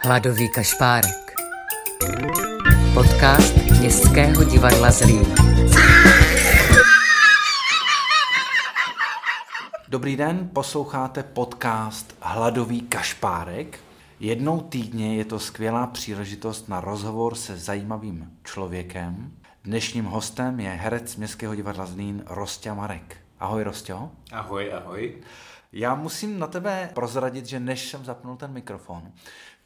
Hladový kašpárek. Podcast Městského divadla Zlín. Dobrý den, posloucháte podcast Hladový kašpárek. Jednou týdně je to skvělá příležitost na rozhovor se zajímavým člověkem. Dnešním hostem je herec Městského divadla Zlín Rostě Marek. Ahoj Rostě. Ahoj, ahoj. Já musím na tebe prozradit, že než jsem zapnul ten mikrofon,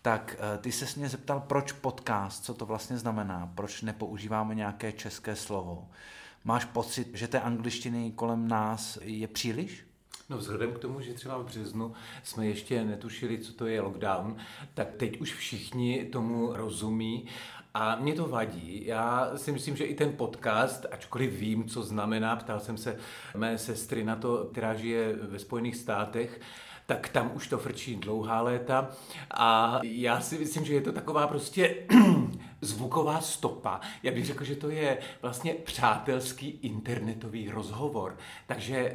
tak eh, ty se mě zeptal, proč podcast, co to vlastně znamená, proč nepoužíváme nějaké české slovo. Máš pocit, že té angličtiny kolem nás je příliš? No vzhledem k tomu, že třeba v březnu jsme ještě netušili, co to je lockdown, tak teď už všichni tomu rozumí a mě to vadí. Já si myslím, že i ten podcast, ačkoliv vím, co znamená, ptal jsem se mé sestry na to, která žije ve Spojených státech, tak tam už to frčí dlouhá léta a já si myslím, že je to taková prostě zvuková stopa. Já bych řekl, že to je vlastně přátelský internetový rozhovor. Takže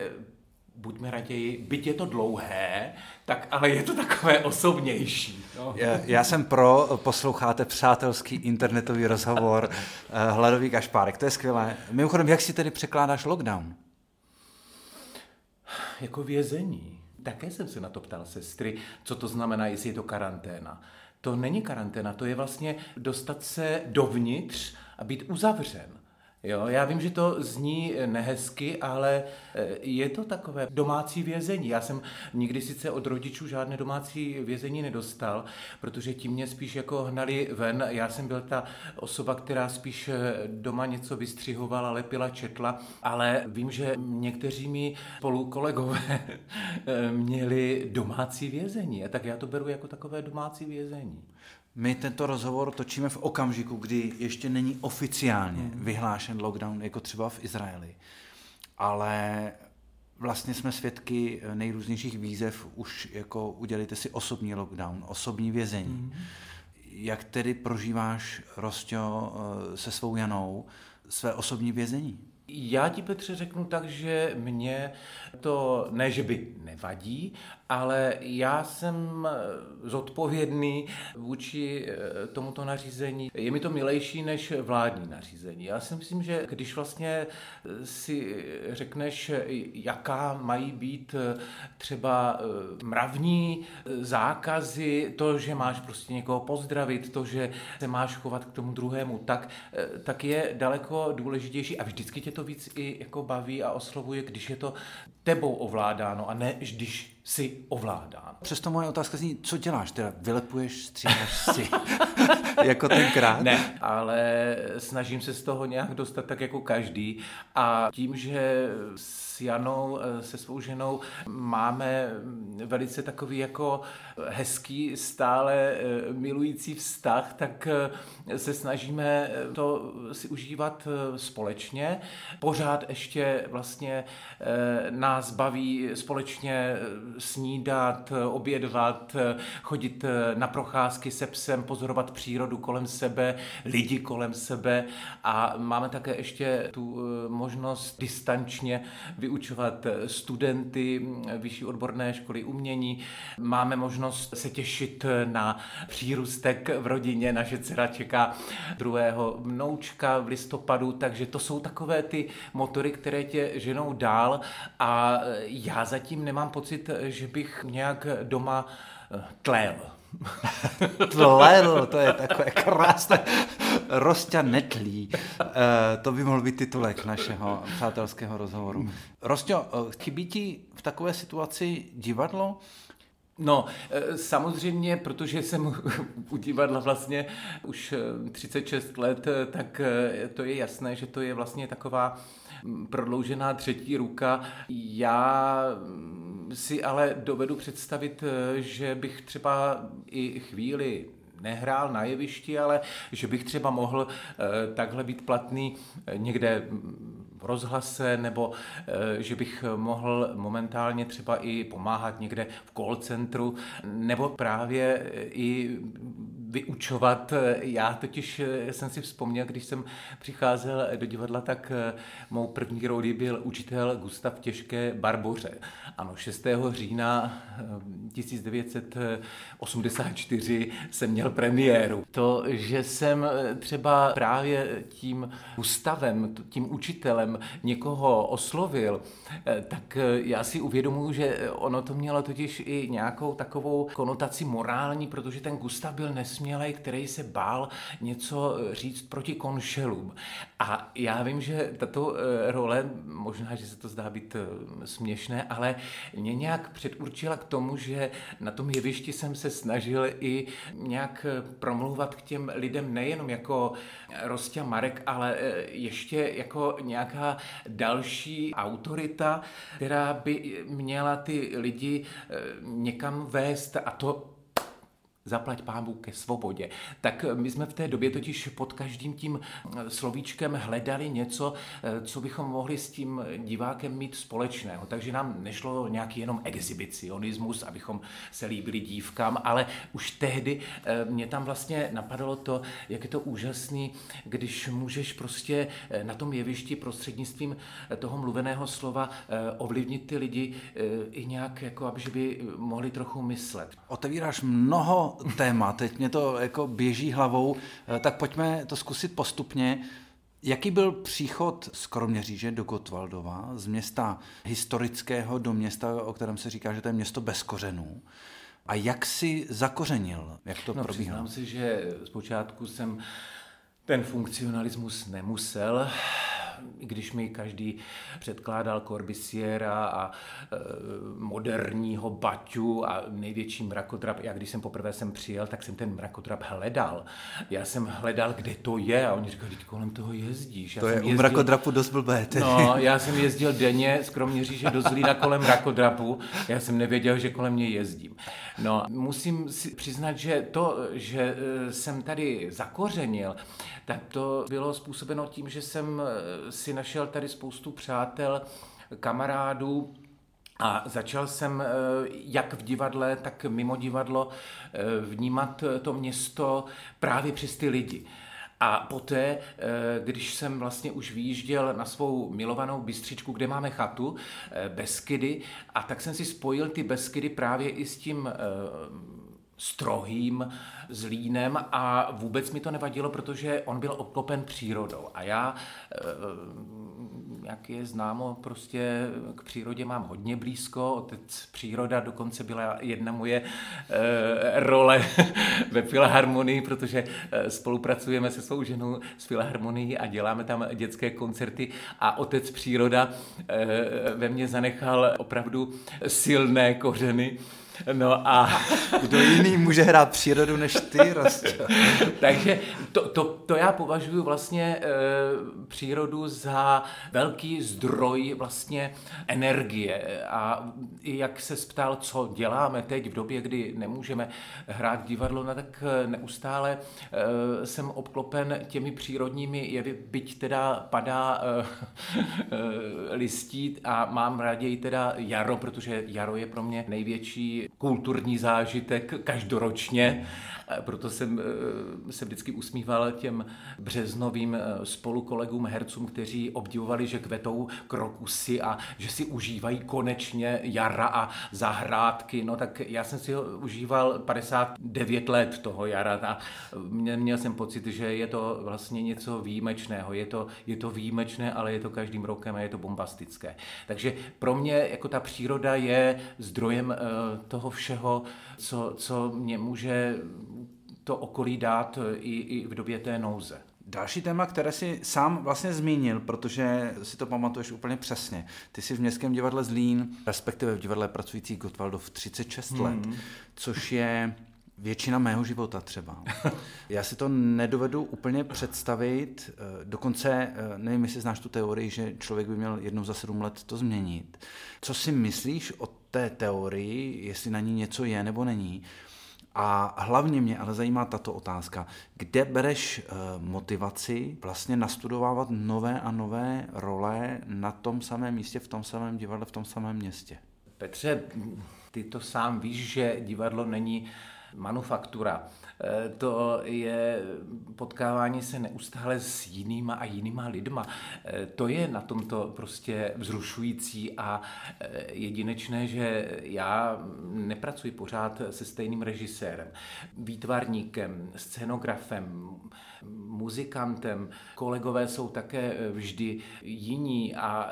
buďme raději, byť je to dlouhé, tak ale je to takové osobnější. No. Já, já jsem pro, posloucháte přátelský internetový rozhovor eh, Hladový kašpárek, to je skvělé. Mimochodem, jak si tedy překládáš lockdown? Jako vězení. Také jsem se na to ptal sestry, co to znamená, jestli je to karanténa. To není karanténa, to je vlastně dostat se dovnitř a být uzavřen. Jo, já vím, že to zní nehezky, ale eh, je to takové domácí vězení. Já jsem nikdy sice od rodičů žádné domácí vězení nedostal, protože ti mě spíš jako hnali ven. Já jsem byl ta osoba, která spíš eh, doma něco vystřihovala, lepila, četla, ale vím, že někteří mi spolukolegové eh, měli domácí vězení. A tak já to beru jako takové domácí vězení. My tento rozhovor točíme v okamžiku, kdy ještě není oficiálně Hmm. vyhlášen lockdown, jako třeba v Izraeli. Ale vlastně jsme svědky nejrůznějších výzev, už jako udělejte si osobní lockdown, osobní vězení. Hmm. Jak tedy prožíváš, Rostio, eh, se svou Janou své osobní vězení? Já ti, Petře, řeknu tak, že mě to ne, že by nevadí, ale já jsem eh, zodpovědný vůči eh, tomuto nařízení. Je mi to milejší než vládní nařízení. Já si myslím, že když vlastně eh, si řekneš, jaká mají být třeba mravní zákazy, to, že máš prostě někoho pozdravit, to, že se máš chovat k tomu druhému, tak, tak je daleko důležitější a vždycky tě to víc i jako baví a oslovuje, když je to tebou ovládáno a ne, když si ovládán. Přesto moje otázka zní, co děláš? Teda vylepuješ, stříháš si jako tenkrát? Ne, ale snažím se z toho nějak dostat tak jako každý a tím, že s Janou, se svou ženou, máme velice takový jako hezký, stále milující vztah, tak se snažíme to si užívat společně. Pořád ještě vlastně nás baví společně snídat, obědvat, chodit na procházky se psem, pozorovat přírodu kolem sebe, lidi kolem sebe a máme také ještě tu možnost distančně vyučovat studenty vyšší odborné školy umění. Máme možnost se těšit na přírůstek v rodině. Naše dcera čeká druhého vnoučka v listopadu, takže to jsou takové ty motory, které tě ženou dál a já zatím nemám pocit, že bych nějak doma tlel. Tlel, to je takové krásné. Rostia netlí. E, to by mohl být titulek našeho přátelského rozhovoru. Rostio, chybí ti v takové situaci divadlo? No, samozřejmě, protože jsem u divadla vlastně už 36 let, tak to je jasné, že to je vlastně taková prodloužená třetí ruka. Já si ale dovedu představit, že bych třeba i chvíli nehrál na jevišti, ale že bych třeba mohl takhle být platný někde v rozhlase, nebo že bych mohl momentálně třeba i pomáhat někde v call centru, nebo právě i vyučovat. Já totiž jsem si vzpomněl, když jsem přicházel do divadla, tak mou první roli byl učitel Gustav Těžké Barboře. Ano, 6. října 1984 jsem měl premiéru. To, že jsem třeba právě tím Gustavem, tím učitelem někoho oslovil, tak já si uvědomuji, že ono to mělo totiž i nějakou takovou konotaci morální, protože ten Gustav byl nesmělej, který se bál něco říct proti konšelům. A já vím, že tato eh, role, možná, že se to zdá být eh, směšné, ale mě nějak předurčila k tomu, že na tom jevišti jsem se snažil i nějak eh, promlouvat k těm lidem nejenom jako Rostě Marek, ale ještě jako nějaká další autorita, která by měla ty lidi někam vést a to zaplať pámu ke svobodě. Tak my jsme v té době totiž pod každým tím slovíčkem hledali něco, co bychom mohli s tím divákem mít společného. Takže nám nešlo nějaký jenom exhibicionismus, abychom se líbili dívkám, ale už tehdy eh, mě tam vlastně napadalo to, jak je to úžasný, když můžeš prostě eh, na tom jevišti prostřednictvím eh, toho mluveného slova ovlivnit ty lidi i nějak, jako aby by mohli trochu myslet. Otevíráš mnoho téma, teď mě to jako běží hlavou, eh, tak pojďme to zkusit postupně. Jaký byl příchod z Kroměříže do Gotwaldova, z města historického do města, o kterém se říká, že to je město bez kořenů? A jak si zakořenil? Jak to no, probíhalo? Přiznám si, že zpočátku jsem ten funkcionalismus nemusel když mi každý předkládal Corbisiera a e, moderního Baťu a největší mrakodrap, já když jsem poprvé sem přijel, tak jsem ten mrakodrap hledal. Já jsem hledal, kde to je a oni říkali, teď kolem toho jezdíš. Já to je jezdil... u mrakodrapu dost blbé. Tedy. No, já jsem jezdil denně z Kroměříže do Zlína kolem mrakodrapu, já jsem nevěděl, že kolem něj jezdím. No, musím si přiznat, že to, že e, jsem tady zakořenil, tak to bylo způsobeno tím, že jsem e, si našel tady spoustu přátel, kamarádů, a začal jsem e, jak v divadle, tak mimo divadlo vnímat to město právě přes ty lidi. A poté, když jsem vlastně už vyjížděl na svou milovanou Bystřičku, kde máme chatu, Beskydy, a tak jsem si spojil ty Beskydy právě i s tím strohým Zlínem a vůbec mi to nevadilo, protože on byl obklopen přírodou. A já, eh, jak je známo, prostě k přírodě mám hodně blízko, otec příroda dokonce byla jedna moje eh, role ve Filharmonii, protože eh, spolupracujeme se svou ženou s Filharmonií a děláme tam dětské koncerty. A otec příroda ve mně zanechal opravdu silné kořeny, No a... Kdo jiný může hrát přírodu než ty, Rostě? Takže to, to, to já považuji vlastně e, přírodu za velký zdroj vlastně energie. A jak se ptal, co děláme teď v době, kdy nemůžeme hrát divadlo, no tak eh, neustále e, jsem obklopen těmi přírodními jevy, byť teda padá e, e, listí a mám raději teda jaro, protože jaro je pro mě největší kulturní zážitek každoročně proto jsem eh, se vždycky usmíval těm březnovým eh, spolukolegům hercům, kteří obdivovali, že kvetou krokusy a že si užívají konečně jara a zahrádky. No tak já jsem si ho užíval 59 let toho jara a měl jsem pocit, že je to vlastně něco výjimečného. Je to, je to výjimečné, ale je to každým rokem a je to bombastické. Takže pro mě jako ta příroda je zdrojem eh, toho všeho, co, co mě může to okolí dát e, i, i v době té nouze. Další téma, které si sám vlastně zmínil, protože si to pamatuješ úplně přesně. Ty jsi v Městském divadle Zlín, respektive v divadle pracující Gottwaldov 36 hmm. let, což je většina mého života třeba. Já si to nedovedu úplně představit, e, dokonce e, nevím, jestli znáš tu teorii, že člověk by měl jednou za sedm let to změnit. Co si myslíš o té teorii, jestli na ní něco je nebo není? A hlavně mě ale zajímá tato otázka. Kde bereš eh, motivaci vlastně nastudovávat nové a nové role na tom samém místě, v tom samém divadle, v tom samém městě? Petře, ty to sám víš, že divadlo není manufaktura. Eh, to je potkávání se neustále s jinýma a jinýma lidma. Eh, to je na tomto prostě vzrušující a eh, jedinečné, že já nepracuji pořád se stejným režisérem, výtvarníkem, scenografem, muzikantem. Kolegové jsou také vždy jiní a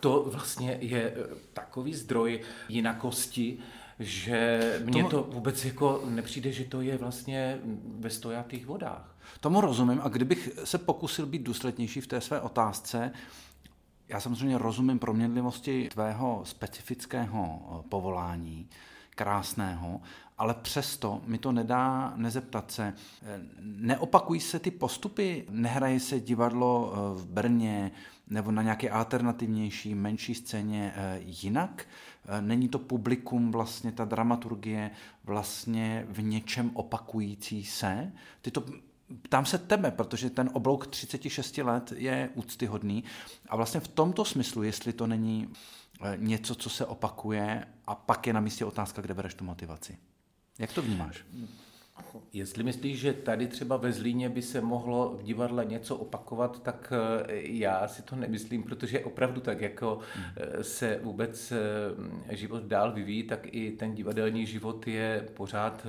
to vlastně je takový zdroj jinakosti, že mně Tomu... to vůbec jako nepřijde, že to je vlastně ve stojatých vodách. Tomu rozumím a kdybych se pokusil být důslednější v té své otázce, já samozřejmě rozumím proměnlivosti tvého specifického eh, povolání, krásného, ale přesto mi to nedá nezeptat se. Eh, neopakují se ty postupy? Nehraje se divadlo eh, v Brně nebo na nějaké alternativnější, menší scéně jinak? Není to publikum, vlastně ta dramaturgie vlastně v něčem opakující se? Ty to Ptám se tebe, protože ten oblouk 36 let je úctyhodný a vlastně v tomto smyslu, jestli to není eh, něco, co se opakuje a pak je na místě otázka, kde bereš tu motivaci. Jak to vnímáš? Jestli myslíš, že tady třeba ve Zlíně by se mohlo v divadle něco opakovat, tak eh, já si to nemyslím, protože opravdu tak, jako eh, se vůbec život dál vyvíjí, tak i ten divadelní život je pořád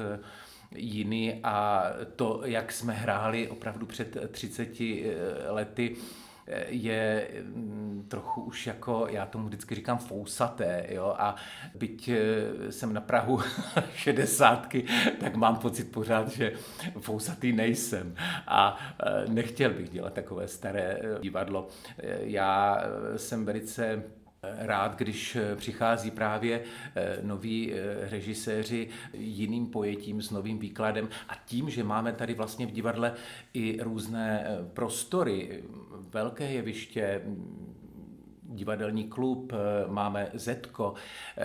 jiný a to, jak jsme hráli opravdu před 30 lety, je mm, trochu už jako, já tomu vždycky říkám fousaté, jo, a byť eh, jsem na Prahu šedesátky, tak mám pocit pořád, že fousatý nejsem a eh, nechtěl bych dělat takové staré eh, divadlo. Já jsem velice rád, když přichází právě noví režiséři jiným pojetím, s novým výkladem. A tím, že máme tady vlastně v divadle i různé prostory, velké jeviště, divadelní klub, máme Zetko,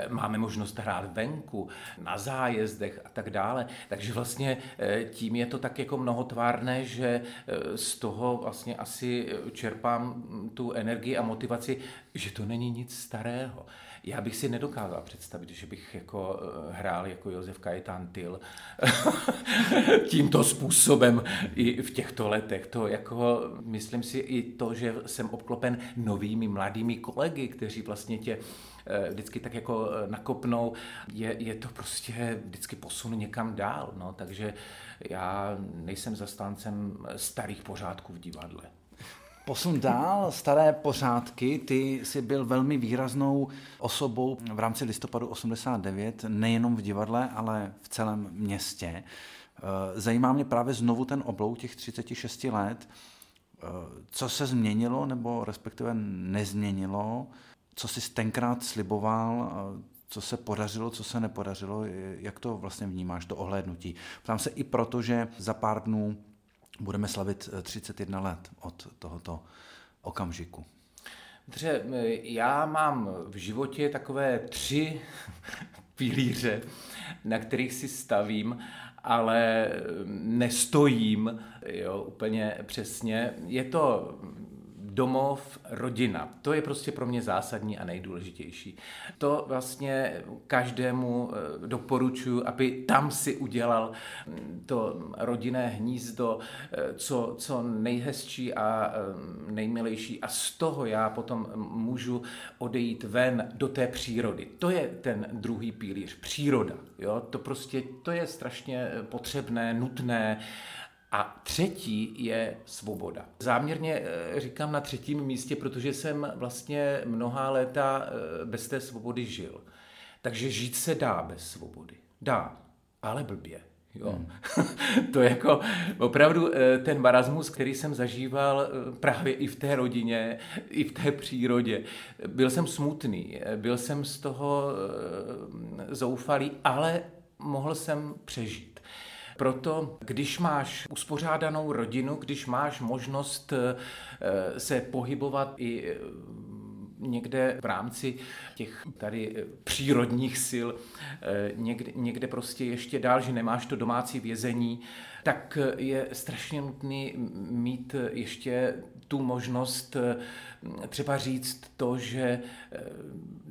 máme možnost hrát venku, na zájezdech a tak dále. Takže vlastně eh, tím je to tak jako mnohotvárné, že eh, z toho vlastně asi čerpám tu energii a motivaci, že to není nic starého. Já bych si nedokázal představit, že bych jako eh, hrál jako Josef Kajetán Tyl tímto způsobem i v těchto letech. To jako, myslím si i to, že jsem obklopen novými mladými kolegy, kteří vlastně tě eh, vždycky tak jako eh, nakopnou, je, je to prostě vždycky posun někam dál. No. Takže já nejsem zastáncem starých pořádků v divadle. Posun dál, staré pořádky, ty jsi byl velmi výraznou osobou v rámci listopadu 89, nejenom v divadle, ale v celém městě. Eh, zajímá mě právě znovu ten oblouk těch 36 let. Eh, co se změnilo, nebo respektive nezměnilo? Co jsi tenkrát sliboval? Eh, co se podařilo, co se nepodařilo? Jak to vlastně vnímáš, to ohlédnutí? Ptám se i proto, že za pár dnů budeme slavit 31 eh, let od tohoto okamžiku. Dobře, já mám v životě takové tři pilíře, na kterých si stavím, ale nestojím jo, úplně přesně. Je to domov, rodina. To je prostě pro mě zásadní a nejdůležitější. To vlastně každému eh, doporučuji, aby tam si udělal hm, to rodinné hnízdo, eh, co, co nejhezčí a eh, nejmilejší a z toho já potom můžu odejít ven do té přírody. To je ten druhý pilíř, příroda. Jo? To prostě, to je strašně potřebné, nutné a třetí je svoboda. Záměrně eh, říkám na třetím místě, protože jsem vlastně mnohá léta eh, bez té svobody žil. Takže žít se dá bez svobody. Dá, ale blbě. Jo. Hmm. to je jako opravdu eh, ten marasmus, který jsem zažíval právě i v té rodině, i v té přírodě. Byl jsem smutný, byl jsem z toho zoufalý, ale mohl jsem přežít. Proto, když máš uspořádanou rodinu, když máš možnost eh, se pohybovat i eh, někde v rámci těch tady eh, přírodních sil, někde, někde prostě ještě dál, že nemáš to domácí vězení, tak je strašně nutný mít ještě tu možnost třeba říct to, že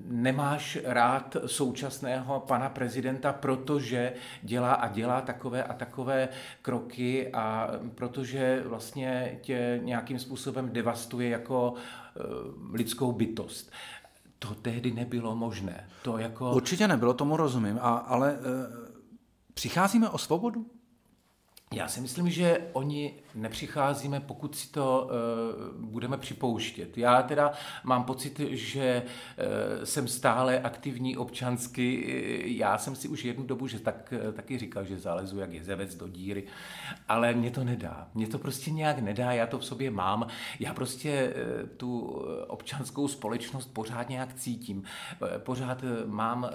nemáš rád současného pana prezidenta, protože dělá a dělá takové a takové kroky a protože vlastně tě nějakým způsobem devastuje jako lidskou bytost. To tehdy nebylo možné. To jako... Určitě nebylo, tomu rozumím, a, ale e, přicházíme o svobodu? Já si myslím, že oni nepřicházíme, pokud si to uh, budeme připouštět. Já teda mám pocit, že uh, jsem stále aktivní občansky. Já jsem si už jednu dobu, že tak, uh, taky říkal, že zalezu jak jezevec do díry, ale mě to nedá. Mě to prostě nějak nedá, já to v sobě mám. Já prostě uh, tu občanskou společnost pořád nějak cítím. Pořád mám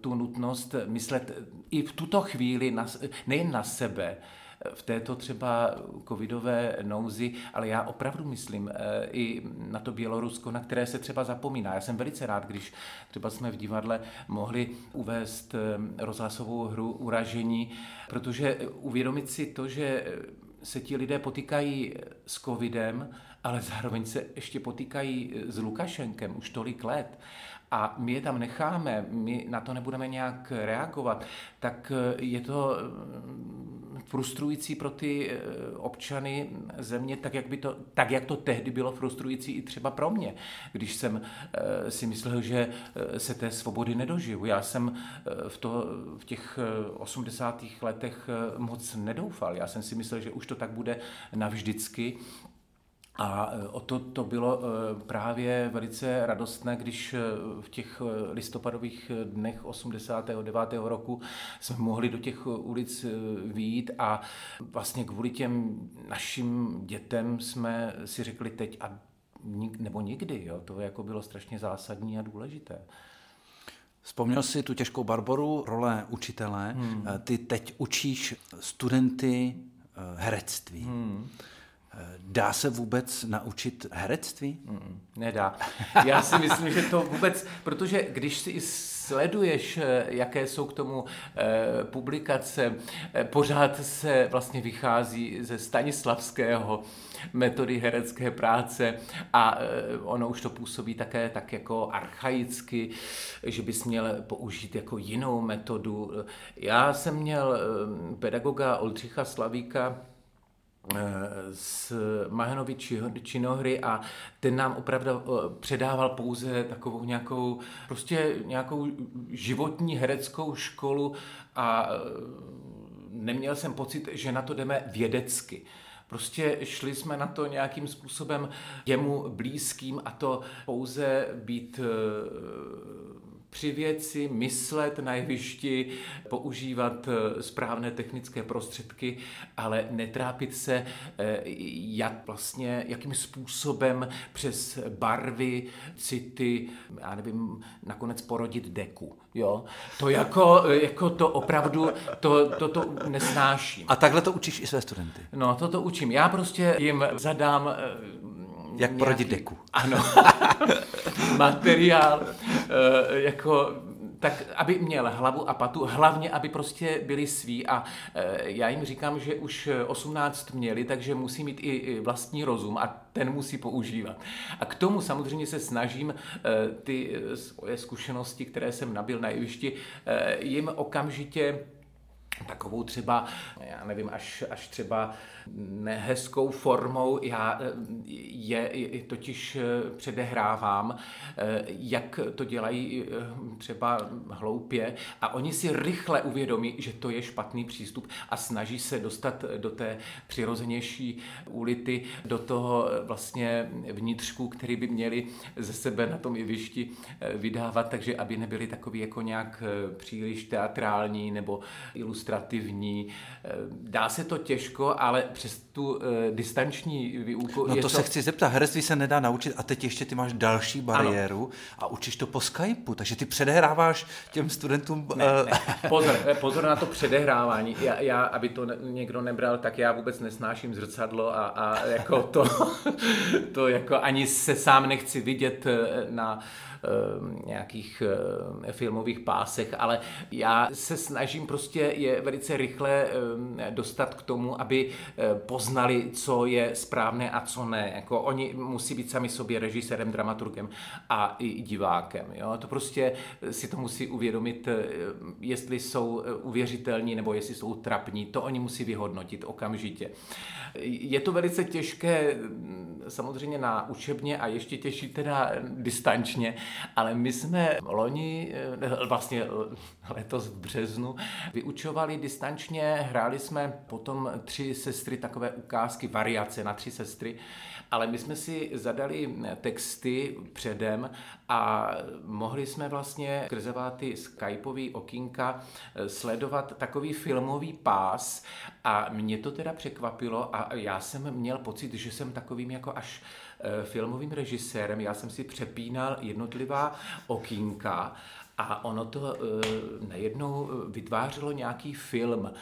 tu nutnost myslet i v tuto chvíli na, nejen na sebe, v této třeba covidové nouzi, ale já opravdu myslím eh, i na to Bělorusko, na které se třeba zapomíná. Já jsem velice rád, když třeba jsme v divadle mohli uvést eh, rozhlasovou hru Uražení, protože uvědomit si to, že se ti lidé potýkají s covidem, ale zároveň se ještě potýkají s Lukašenkem už tolik let a my je tam necháme, my na to nebudeme nějak reagovat, tak eh, je to eh, frustrující pro ty eh, občany země, tak jak, by to, tak jak to tehdy bylo frustrující i třeba pro mě, když jsem si myslel, že se té svobody nedožiju. Já jsem v, to, v těch 80. letech moc nedoufal. Já jsem si myslel, že už to tak bude navždycky. A e, o to, to bylo e, právě velice radostné, když e, v těch listopadových dnech 89. roku jsme mohli do těch ulic výjít a vlastně kvůli těm našim dětem jsme si řekli teď a nebo nikdy. Jo? To jako bylo strašně zásadní a důležité. Vzpomněl si tu těžkou Barboru, role učitele. Hmm. Ty teď učíš studenty herectví. Hmm. Dá se vůbec naučit herectví? Mm, nedá. Já si myslím, že to vůbec, protože když si sleduješ, eh, jaké jsou k tomu eh, publikace, eh, pořád se vlastně vychází ze Stanislavského metody herecké práce a ono už to působí také tak jako archaicky, že bys měl použít jako jinou metodu. Já jsem měl pedagoga Oldřicha Slavíka, z Mahanovi činohry a ten nám opravdu eh, předával pouze takovou nějakou, prostě nějakou životní hereckou školu a eh, neměl jsem pocit, že na to jdeme vědecky. Prostě šli jsme na to nějakým způsobem jemu blízkým a to pouze být eh, při věci, myslet na jevišti, používat eh, správné technické prostředky, ale netrápit se, eh, jak vlastně, jakým způsobem přes barvy, city, já nevím, nakonec porodit deku. Jo? To jako, jako to opravdu, to, to, to nesnáším. A takhle to učíš i své studenty? No, to to učím. Já prostě jim zadám eh, jak nějaký, porodit deku. Ano. materiál, eh, jako tak aby měl hlavu a patu, hlavně, aby prostě byli sví a eh, já jim říkám, že už 18 měli, takže musí mít i vlastní rozum a ten musí používat. A k tomu samozřejmě se snažím eh, ty svoje zkušenosti, které jsem nabil na jevišti, jim okamžitě takovou třeba, já nevím, až, až třeba nehezkou formou. Já eh, je, je totiž eh, předehrávám, eh, jak to dělají třeba hloupě a oni si rychle uvědomí, že to je špatný přístup a snaží se dostat do té přirozenější ulity, do toho vlastně vnitřku, který by měli ze sebe na tom jevišti vydávat, takže aby nebyli takový jako nějak příliš teatrální nebo ilustrativní. Dá se to těžko, ale přes tu uh, distanční výuku... No to, to se chci zeptat, herectví se nedá naučit a teď ještě ty máš další bariéru ano. a učíš to po Skypeu, takže ty předehráváš těm studentům... Ne, ne. Pozor, eh, pozor na to předehrávání. Já, já, aby to někdo nebral, tak já vůbec nesnáším zrcadlo a, a jako to, to jako ani se sám nechci vidět na nějakých filmových pásech, ale já se snažím prostě je velice rychle dostat k tomu, aby poznali, co je správné a co ne. Jako oni musí být sami sobě režisérem, dramaturgem a i divákem. Jo? To prostě si to musí uvědomit, jestli jsou uvěřitelní nebo jestli jsou trapní. To oni musí vyhodnotit okamžitě. Je to velice těžké samozřejmě na učebně a ještě těžší teda distančně, ale my jsme loni, eh, vlastně letos v březnu, vyučovali distančně, hráli jsme potom tři sestry, takové ukázky, variace na tři sestry, ale my jsme si zadali texty předem a mohli jsme vlastně skrze ty skypeový okýnka eh, sledovat takový filmový pás a mě to teda překvapilo a já jsem měl pocit, že jsem takovým jako až eh, filmovým režisérem, já jsem si přepínal jednotlivá okýnka a ono to e, najednou vytvářelo nějaký film.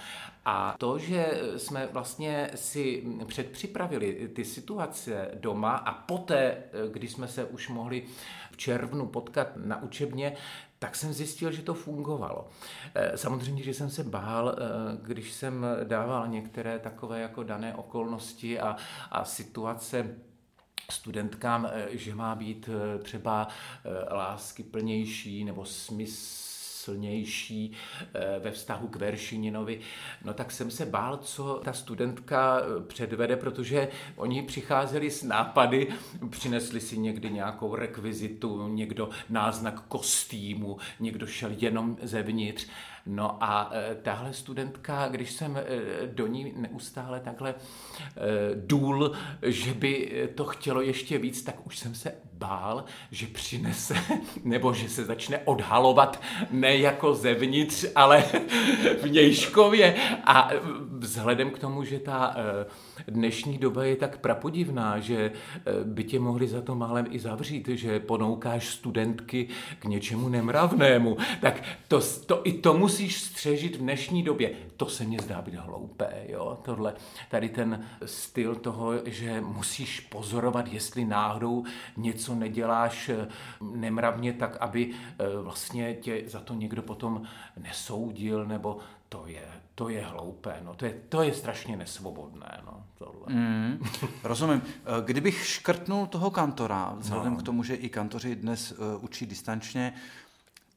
A to, že jsme vlastně si předpřipravili ty situace doma a poté, když jsme se už mohli v červnu potkat na učebně, tak jsem zjistil, že to fungovalo. Samozřejmě, že jsem se bál, když jsem dával některé takové jako dané okolnosti a, a situace studentkám, eh, že má být eh, třeba eh, lásky plnější nebo smyslnější ve vztahu k Veršininovi, no tak jsem se bál, co ta studentka předvede, protože oni přicházeli s nápady, přinesli si někdy nějakou rekvizitu, někdo náznak kostýmu, někdo šel jenom zevnitř No a e, tahle studentka, když jsem e, do ní neustále takhle e, důl, že by to chtělo ještě víc, tak už jsem se bál, že přinese, nebo že se začne odhalovat ne jako zevnitř, ale vnějškově. A vzhledem k tomu, že ta dnešní doba je tak prapodivná, že by tě mohli za to málem i zavřít, že ponoukáš studentky k něčemu nemravnému, tak to, to i tomu musíš střežit v dnešní době. To se mně zdá být hloupé, jo, tohle, tady ten styl toho, že musíš pozorovat, jestli náhodou něco neděláš eh, nemravně tak, aby eh, vlastně tě za to někdo potom nesoudil, nebo to je, to je hloupé, no, to je, to je strašně nesvobodné, no, tohle. Mm, rozumím. Eh, kdybych škrtnul toho kantora, vzhledem no. k tomu, že i kantoři dnes učí distančně,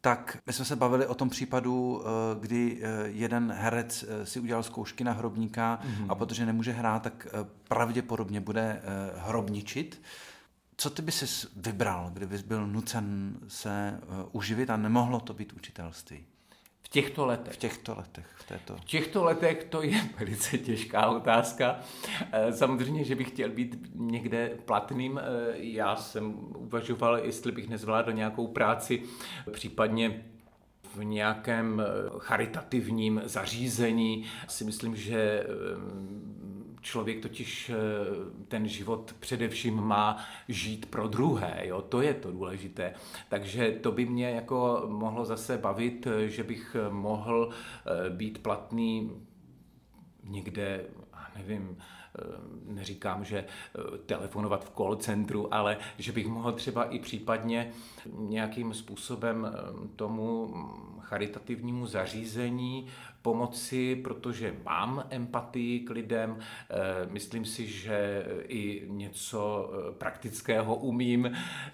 tak my jsme se bavili o tom případu, kdy jeden herec si udělal zkoušky na hrobníka mm-hmm. a protože nemůže hrát, tak pravděpodobně bude hrobničit. Co ty by si vybral, kdybys byl nucen se uživit a nemohlo to být učitelství? V těchto letech. V těchto letech. V, této. v těchto letech to je velice těžká otázka. Eh, samozřejmě, že bych chtěl být někde platným. Eh, já jsem uvažoval, jestli bych nezvládl nějakou práci, případně v nějakém eh, charitativním zařízení. Si myslím, že Člověk totiž eh, ten život především má žít pro druhé, jo? to je to důležité. Takže to by mě jako mohlo zase bavit, eh, že bych mohl eh, být platný někde, nevím, neříkám, že telefonovat v call centru, ale že bych mohl třeba i případně nějakým způsobem tomu charitativnímu zařízení pomoci, protože mám empatii k lidem, eh, myslím si, že i něco eh, praktického umím,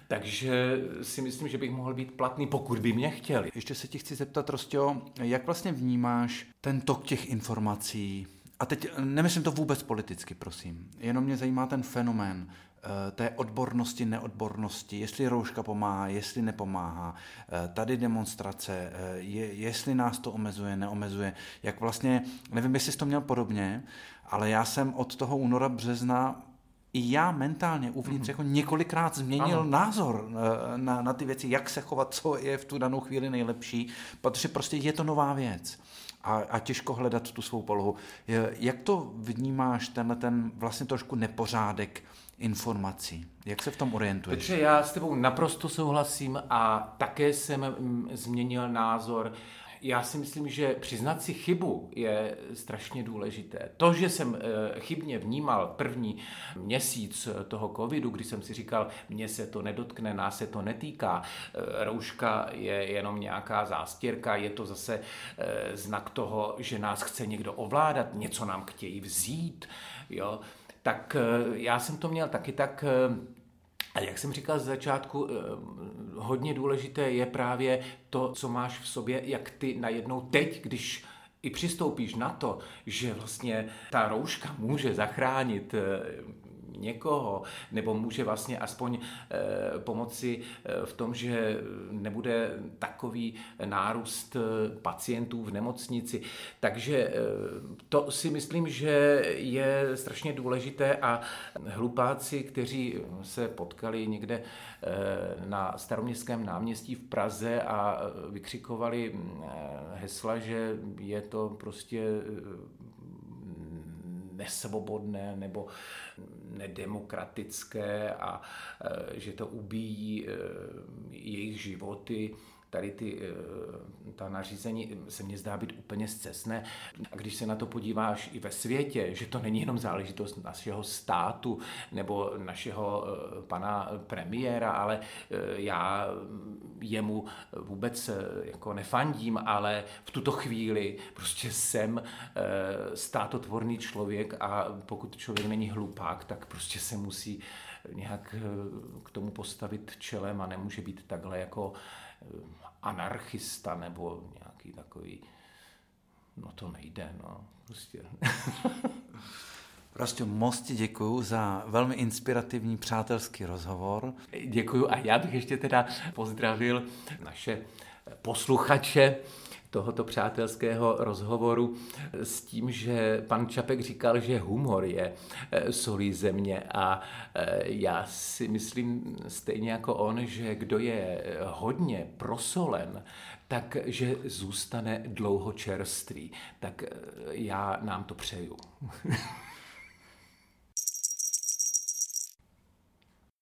takže si myslím, že bych mohl být platný, pokud by mě chtěli. Ještě se ti chci zeptat, Rostio, jak vlastně vnímáš ten tok těch informací, a teď nemyslím to vůbec politicky, prosím. Jenom mě zajímá ten fenomén Eh, té odbornosti, neodbornosti, jestli rouška pomáhá, jestli nepomáhá, eh, tady demonstrace, eh, je, jestli nás to omezuje, neomezuje, jak vlastně, nevím, jestli jsi to měl podobně, ale já jsem od toho února, března i já mentálně uvnitř mm-hmm. jako několikrát změnil ano. názor na, na ty věci, jak se chovat, co je v tu danou chvíli nejlepší, protože prostě je to nová věc a, a těžko hledat tu svou polohu. Jak to vnímáš, tenhle ten vlastně trošku nepořádek informací. Jak se v tom orientuješ? Protože já s tebou naprosto souhlasím a také jsem mm, změnil názor. Já si myslím, že přiznat si chybu je strašně důležité. To, že jsem eh, chybně vnímal první měsíc toho covidu, kdy jsem si říkal, mně se to nedotkne, nás se to netýká, eh, rouška je jenom nějaká zástěrka, je to zase eh, znak toho, že nás chce někdo ovládat, něco nám chtějí vzít, jo, tak já jsem to měl taky tak a jak jsem říkal z začátku, eh, hodně důležité je právě to, co máš v sobě, jak ty najednou teď, když i přistoupíš na to, že vlastně ta rouška může zachránit eh, někoho, nebo může vlastně aspoň eh, pomoci eh, v tom, že nebude takový nárůst eh, pacientů v nemocnici. Takže to si myslím, že je strašně důležité a hlupáci, kteří se potkali někde na staroměstském náměstí v Praze a vykřikovali hesla, že je to prostě nesvobodné nebo nedemokratické a e, že to ubíjí e, jejich životy tady ty, eh, ta nařízení se mně zdá být úplně zcestné. A když se na to podíváš i ve světě, že to není jenom záležitost našeho státu nebo našeho eh, pana premiéra, ale eh, já jemu vůbec jako nefandím, ale v tuto chvíli prostě jsem státotvorný člověk a pokud člověk není hlupák, tak prostě se musí nějak k tomu postavit čelem a nemůže být takhle jako anarchista nebo nějaký takový, no to nejde, no, prostě. Prostě moc ti děkuju za velmi inspirativní přátelský rozhovor. Děkuju a já bych ještě teda pozdravil naše posluchače, tohoto přátelského rozhovoru s tím, že pan Čapek říkal, že humor je eh, solí země a eh, já si myslím stejně jako on, že kdo je hodně prosolen, takže zůstane dlouho čerstvý. Tak eh, já nám to přeju.